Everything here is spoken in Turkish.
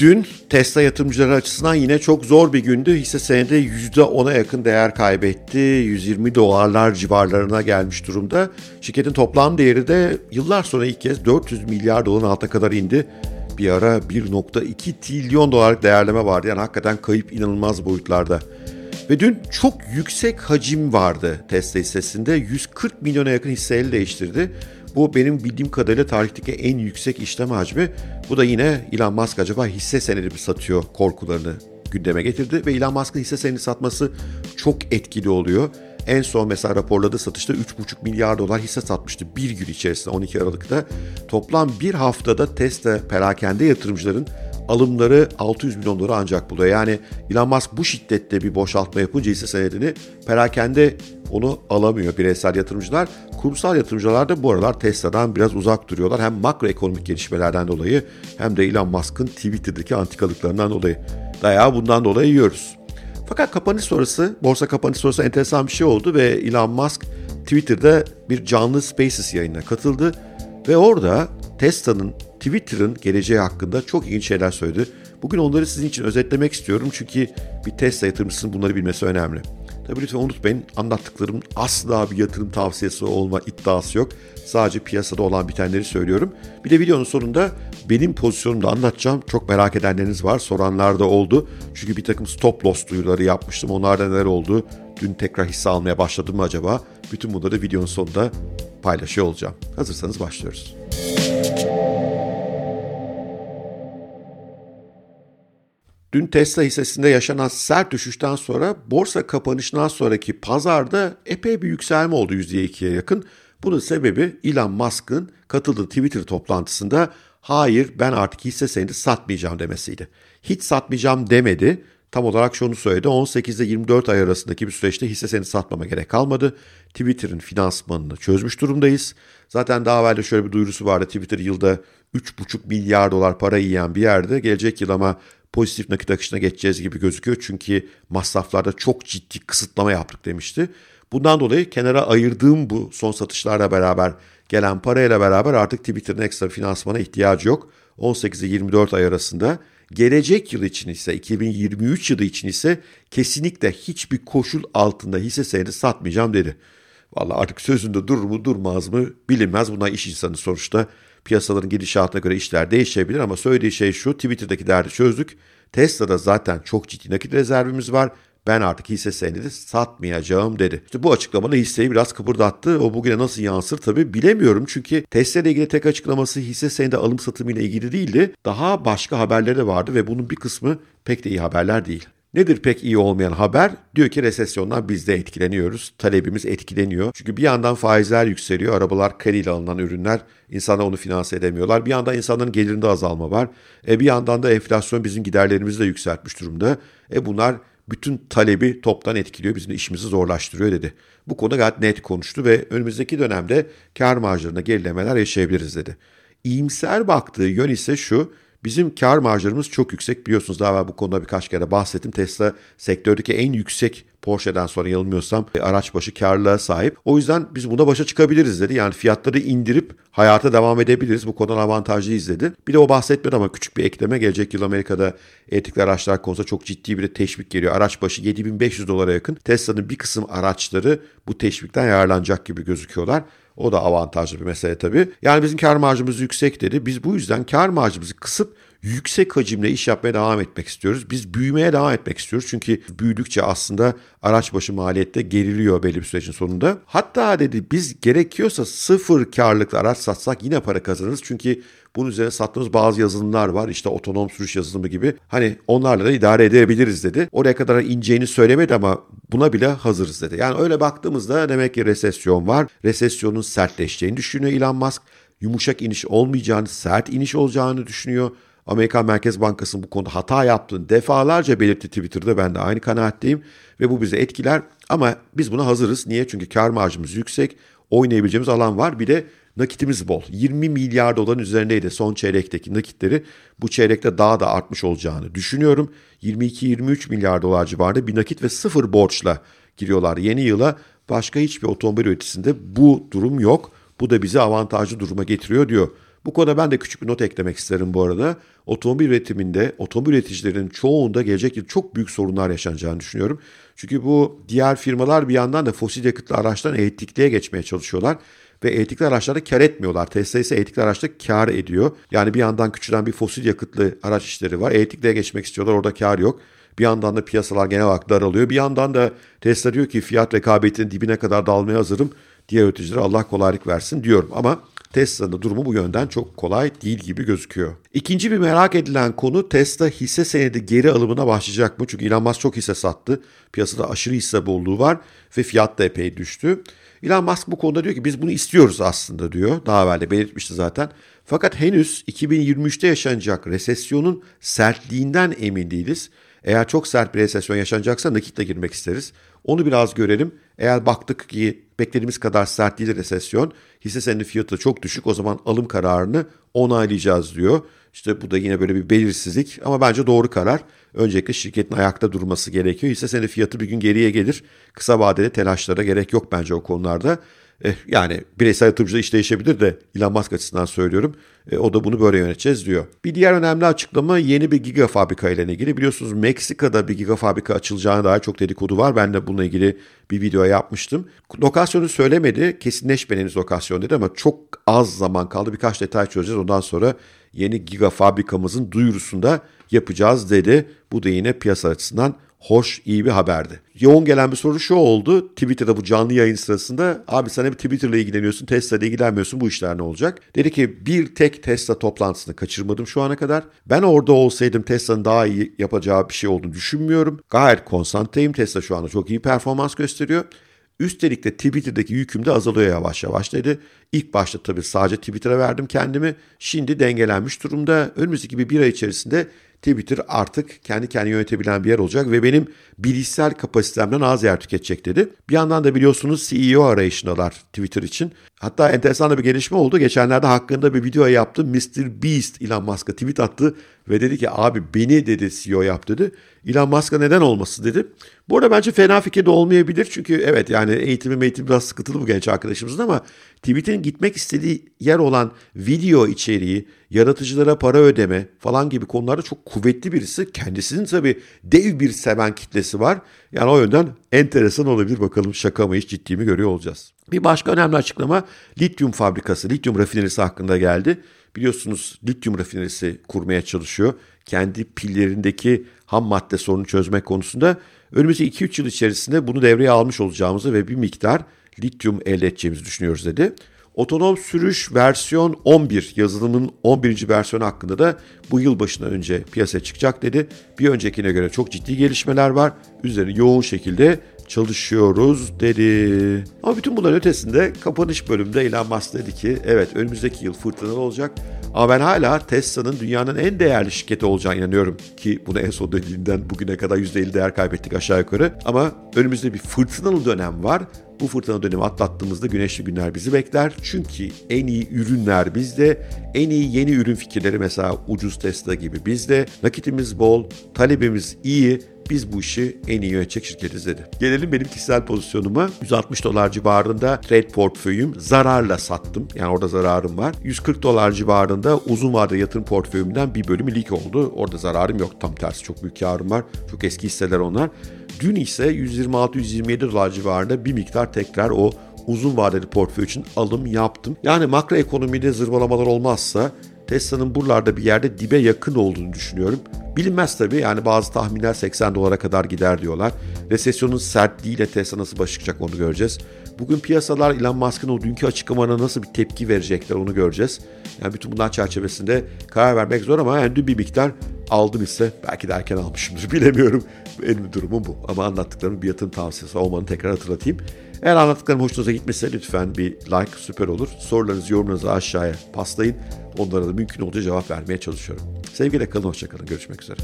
Dün Tesla yatırımcıları açısından yine çok zor bir gündü. Hisse senedi %10'a yakın değer kaybetti. 120 dolarlar civarlarına gelmiş durumda. Şirketin toplam değeri de yıllar sonra ilk kez 400 milyar doların altına kadar indi. Bir ara 1.2 trilyon dolarlık değerleme vardı. Yani hakikaten kayıp inanılmaz boyutlarda. Ve dün çok yüksek hacim vardı Tesla hissesinde. 140 milyona yakın hisse el değiştirdi. Bu benim bildiğim kadarıyla tarihteki en yüksek işlem hacmi. Bu da yine Elon Musk acaba hisse senedi mi satıyor korkularını gündeme getirdi ve Elon Musk'ın hisse senedi satması çok etkili oluyor. En son mesela raporladığı satışta 3,5 milyar dolar hisse satmıştı bir gün içerisinde 12 Aralık'ta. Toplam bir haftada Tesla perakende yatırımcıların alımları 600 milyon doları ancak buluyor. Yani Elon Musk bu şiddette bir boşaltma yapınca hisse senedini perakende onu alamıyor bireysel yatırımcılar. Kurumsal yatırımcılar da bu aralar Tesla'dan biraz uzak duruyorlar. Hem makroekonomik gelişmelerden dolayı hem de Elon Musk'ın Twitter'daki antikalıklarından dolayı. Dayağı bundan dolayı yiyoruz. Fakat kapanış sonrası, borsa kapanış sonrası enteresan bir şey oldu ve Elon Musk Twitter'da bir canlı Spaces yayınına katıldı ve orada Tesla'nın Twitter'ın geleceği hakkında çok ilginç şeyler söyledi. Bugün onları sizin için özetlemek istiyorum çünkü bir Tesla yatırımcısının bunları bilmesi önemli. Tabii lütfen unutmayın anlattıklarım asla bir yatırım tavsiyesi olma iddiası yok. Sadece piyasada olan bitenleri söylüyorum. Bir de videonun sonunda benim pozisyonumu da anlatacağım. Çok merak edenleriniz var. Soranlar da oldu. Çünkü bir takım stop loss duyuruları yapmıştım. Onlarda neler oldu? Dün tekrar hisse almaya başladım mı acaba? Bütün bunları videonun sonunda paylaşıyor olacağım. Hazırsanız başlıyoruz. Dün Tesla hissesinde yaşanan sert düşüşten sonra borsa kapanışından sonraki pazarda epey bir yükselme oldu %2'ye yakın. Bunun sebebi Elon Musk'ın katıldığı Twitter toplantısında hayır ben artık hisse senedi satmayacağım demesiydi. Hiç satmayacağım demedi. Tam olarak şunu söyledi. 18 ile 24 ay arasındaki bir süreçte hisse senedi satmama gerek kalmadı. Twitter'ın finansmanını çözmüş durumdayız. Zaten daha evvel de şöyle bir duyurusu vardı. Twitter yılda 3,5 milyar dolar para yiyen bir yerde. Gelecek yıl ama pozitif nakit akışına geçeceğiz gibi gözüküyor. Çünkü masraflarda çok ciddi kısıtlama yaptık demişti. Bundan dolayı kenara ayırdığım bu son satışlarla beraber gelen parayla beraber artık Twitter'ın ekstra finansmana ihtiyacı yok. 18 ile 24 ay arasında gelecek yıl için ise 2023 yılı için ise kesinlikle hiçbir koşul altında hisse senedi satmayacağım dedi. Valla artık sözünde durur mu durmaz mı bilinmez. Bunlar iş insanı sonuçta Piyasaların gidişatına göre işler değişebilir ama söylediği şey şu Twitter'daki derdi çözdük. Tesla'da zaten çok ciddi nakit rezervimiz var. Ben artık hisse senedi satmayacağım dedi. İşte bu açıklama da hisseyi biraz kıpırdattı. O bugüne nasıl yansır tabii bilemiyorum. Çünkü Tesla ile ilgili tek açıklaması hisse senedi alım satımı ile ilgili değildi. Daha başka haberleri de vardı ve bunun bir kısmı pek de iyi haberler değil. Nedir pek iyi olmayan haber? Diyor ki resesyondan biz de etkileniyoruz. Talebimiz etkileniyor. Çünkü bir yandan faizler yükseliyor. Arabalar krediyle alınan ürünler. insanlar onu finanse edemiyorlar. Bir yandan insanların gelirinde azalma var. E bir yandan da enflasyon bizim giderlerimizi de yükseltmiş durumda. E bunlar bütün talebi toptan etkiliyor. Bizim işimizi zorlaştırıyor dedi. Bu konuda gayet net konuştu ve önümüzdeki dönemde kar marjlarında gerilemeler yaşayabiliriz dedi. İyimser baktığı yön ise şu. Bizim kar marjlarımız çok yüksek biliyorsunuz daha evvel bu konuda birkaç kere bahsettim. Tesla sektördeki en yüksek Porsche'den sonra yanılmıyorsam araç başı karlılığa sahip. O yüzden biz buna başa çıkabiliriz dedi. Yani fiyatları indirip hayata devam edebiliriz. Bu konudan avantajlıyız dedi. Bir de o bahsetmedi ama küçük bir ekleme. Gelecek yıl Amerika'da elektrikli araçlar konusunda çok ciddi bir teşvik geliyor. Araç başı 7500 dolara yakın. Tesla'nın bir kısım araçları bu teşvikten yararlanacak gibi gözüküyorlar. O da avantajlı bir mesele tabii. Yani bizim kar marjımız yüksek dedi. Biz bu yüzden kar marjımızı kısıp yüksek hacimle iş yapmaya devam etmek istiyoruz. Biz büyümeye devam etmek istiyoruz. Çünkü büyüdükçe aslında araç başı maliyette geriliyor belli bir sürecin sonunda. Hatta dedi biz gerekiyorsa sıfır karlıklı araç satsak yine para kazanırız. Çünkü bunun üzerine sattığımız bazı yazılımlar var. İşte otonom sürüş yazılımı gibi. Hani onlarla da idare edebiliriz dedi. Oraya kadar ineceğini söylemedi ama buna bile hazırız dedi. Yani öyle baktığımızda demek ki resesyon var. Resesyonun sertleşeceğini düşünüyor Elon Musk. Yumuşak iniş olmayacağını, sert iniş olacağını düşünüyor. Amerikan Merkez Bankası'nın bu konuda hata yaptığını defalarca belirtti Twitter'da. Ben de aynı kanaatteyim ve bu bizi etkiler. Ama biz buna hazırız. Niye? Çünkü kar marjımız yüksek. Oynayabileceğimiz alan var. Bir de nakitimiz bol. 20 milyar doların üzerindeydi son çeyrekteki nakitleri. Bu çeyrekte daha da artmış olacağını düşünüyorum. 22-23 milyar dolar civarında bir nakit ve sıfır borçla giriyorlar yeni yıla. Başka hiçbir otomobil üreticisinde bu durum yok. Bu da bizi avantajlı duruma getiriyor diyor. Bu konuda ben de küçük bir not eklemek isterim bu arada. Otomobil üretiminde, otomobil üreticilerinin çoğunda gelecek yıl çok büyük sorunlar yaşanacağını düşünüyorum. Çünkü bu diğer firmalar bir yandan da fosil yakıtlı araçtan elektrikliğe geçmeye çalışıyorlar ve elektrikli araçlarda kar etmiyorlar. Tesla ise elektrikli araçta kar ediyor. Yani bir yandan küçülen bir fosil yakıtlı araç işleri var. Elektrikliğe geçmek istiyorlar orada kar yok. Bir yandan da piyasalar genel olarak daralıyor. Bir yandan da Tesla diyor ki fiyat rekabetinin dibine kadar dalmaya hazırım. Diğer üreticilere Allah kolaylık versin diyorum. Ama Tesla'nın durumu bu yönden çok kolay değil gibi gözüküyor. İkinci bir merak edilen konu Tesla hisse senedi geri alımına başlayacak mı? Çünkü Elon Musk çok hisse sattı. Piyasada aşırı hisse bolluğu var ve fiyat da epey düştü. Elon Musk bu konuda diyor ki biz bunu istiyoruz aslında diyor. Daha evvel de belirtmişti zaten. Fakat henüz 2023'te yaşanacak resesyonun sertliğinden emin değiliz. Eğer çok sert bir resesyon yaşanacaksa nakitle girmek isteriz. Onu biraz görelim. Eğer baktık ki beklediğimiz kadar sert değil resesyon, hisse senedi fiyatı çok düşük o zaman alım kararını onaylayacağız diyor. İşte bu da yine böyle bir belirsizlik ama bence doğru karar. Öncelikle şirketin ayakta durması gerekiyor. Hisse senedi fiyatı bir gün geriye gelir. Kısa vadeli telaşlara gerek yok bence o konularda. Eh, yani bireysel yatırımcıda iş değişebilir de Elon Musk açısından söylüyorum. E, o da bunu böyle yöneteceğiz diyor. Bir diğer önemli açıklama yeni bir giga fabrika ile ilgili. Biliyorsunuz Meksika'da bir giga fabrika açılacağına dair çok dedikodu var. Ben de bununla ilgili bir video yapmıştım. Lokasyonu söylemedi. Kesinleşmeden henüz lokasyon dedi ama çok az zaman kaldı. Birkaç detay çözeceğiz. Ondan sonra yeni giga fabrikamızın duyurusunda yapacağız dedi. Bu da yine piyasa açısından hoş, iyi bir haberdi. Yoğun gelen bir soru şu oldu. Twitter'da bu canlı yayın sırasında abi sen hep Twitter'la ilgileniyorsun, Tesla'da ilgilenmiyorsun bu işler ne olacak? Dedi ki bir tek Tesla toplantısını kaçırmadım şu ana kadar. Ben orada olsaydım Tesla'nın daha iyi yapacağı bir şey olduğunu düşünmüyorum. Gayet konsantreyim. Tesla şu anda çok iyi performans gösteriyor. Üstelik de Twitter'daki yüküm de azalıyor yavaş yavaş dedi. İlk başta tabii sadece Twitter'a verdim kendimi. Şimdi dengelenmiş durumda. Önümüzdeki bir ay içerisinde Twitter artık kendi kendini yönetebilen bir yer olacak ve benim bilişsel kapasitemden az yer tüketecek dedi. Bir yandan da biliyorsunuz CEO arayışındalar Twitter için. Hatta enteresan da bir gelişme oldu. Geçenlerde hakkında bir video yaptım. Mr. Beast Elon Musk'a tweet attı ve dedi ki abi beni dedi CEO yap dedi. Elon Musk'a neden olmasın dedi. Bu arada bence fena fikir de olmayabilir. Çünkü evet yani eğitimi eğitim biraz sıkıntılı bu genç arkadaşımızın ama Twitter'in gitmek istediği yer olan video içeriği, yaratıcılara para ödeme falan gibi konularda çok kuvvetli birisi. Kendisinin tabii dev bir seven kitlesi var. Yani o yönden enteresan olabilir. Bakalım şaka mı hiç ciddi mi görüyor olacağız. Bir başka önemli açıklama lityum fabrikası, lityum rafinerisi hakkında geldi. Biliyorsunuz lityum rafinerisi kurmaya çalışıyor. Kendi pillerindeki ham madde sorunu çözmek konusunda önümüzdeki 2-3 yıl içerisinde bunu devreye almış olacağımızı ve bir miktar lityum elde edeceğimizi düşünüyoruz dedi. Otonom sürüş versiyon 11 yazılımın 11. versiyonu hakkında da bu yıl başından önce piyasaya çıkacak dedi. Bir öncekine göre çok ciddi gelişmeler var. Üzerine yoğun şekilde çalışıyoruz dedi. Ama bütün bunların ötesinde kapanış bölümünde Elon Musk dedi ki evet önümüzdeki yıl fırtınalı olacak. Ama ben hala Tesla'nın dünyanın en değerli şirketi olacağına inanıyorum. Ki bunu en son dediğinden bugüne kadar %50 değer kaybettik aşağı yukarı. Ama önümüzde bir fırtınalı dönem var. Bu fırtına dönemi atlattığımızda güneşli günler bizi bekler. Çünkü en iyi ürünler bizde, en iyi yeni ürün fikirleri mesela ucuz Tesla gibi bizde. Nakitimiz bol, talebimiz iyi biz bu işi en iyi yönetecek şirketiz dedi. Gelelim benim kişisel pozisyonuma. 160 dolar civarında trade portföyüm zararla sattım. Yani orada zararım var. 140 dolar civarında uzun vadeli yatırım portföyümden bir bölümü lik oldu. Orada zararım yok. Tam tersi çok büyük karım var. Çok eski hisseler onlar. Dün ise 126-127 dolar civarında bir miktar tekrar o uzun vadeli portföy için alım yaptım. Yani makro ekonomide zırvalamalar olmazsa Tesla'nın buralarda bir yerde dibe yakın olduğunu düşünüyorum. Bilinmez tabii yani bazı tahminler 80 dolara kadar gider diyorlar. Resesyonun sertliğiyle Tesla nasıl baş çıkacak onu göreceğiz. Bugün piyasalar Elon Musk'ın o dünkü açıklamana nasıl bir tepki verecekler onu göreceğiz. Yani bütün bunlar çerçevesinde karar vermek zor ama yani bir miktar aldım ise belki de erken almışımdır bilemiyorum. Benim durumum bu. Ama anlattıklarım bir yatırım tavsiyesi olmanı tekrar hatırlatayım. Eğer anlattıklarım hoşunuza gitmişse lütfen bir like süper olur. Sorularınızı yorumlarınızı aşağıya paslayın. Onlara da mümkün olduğu cevap vermeye çalışıyorum. Sevgiyle kalın, hoşçakalın. Görüşmek üzere.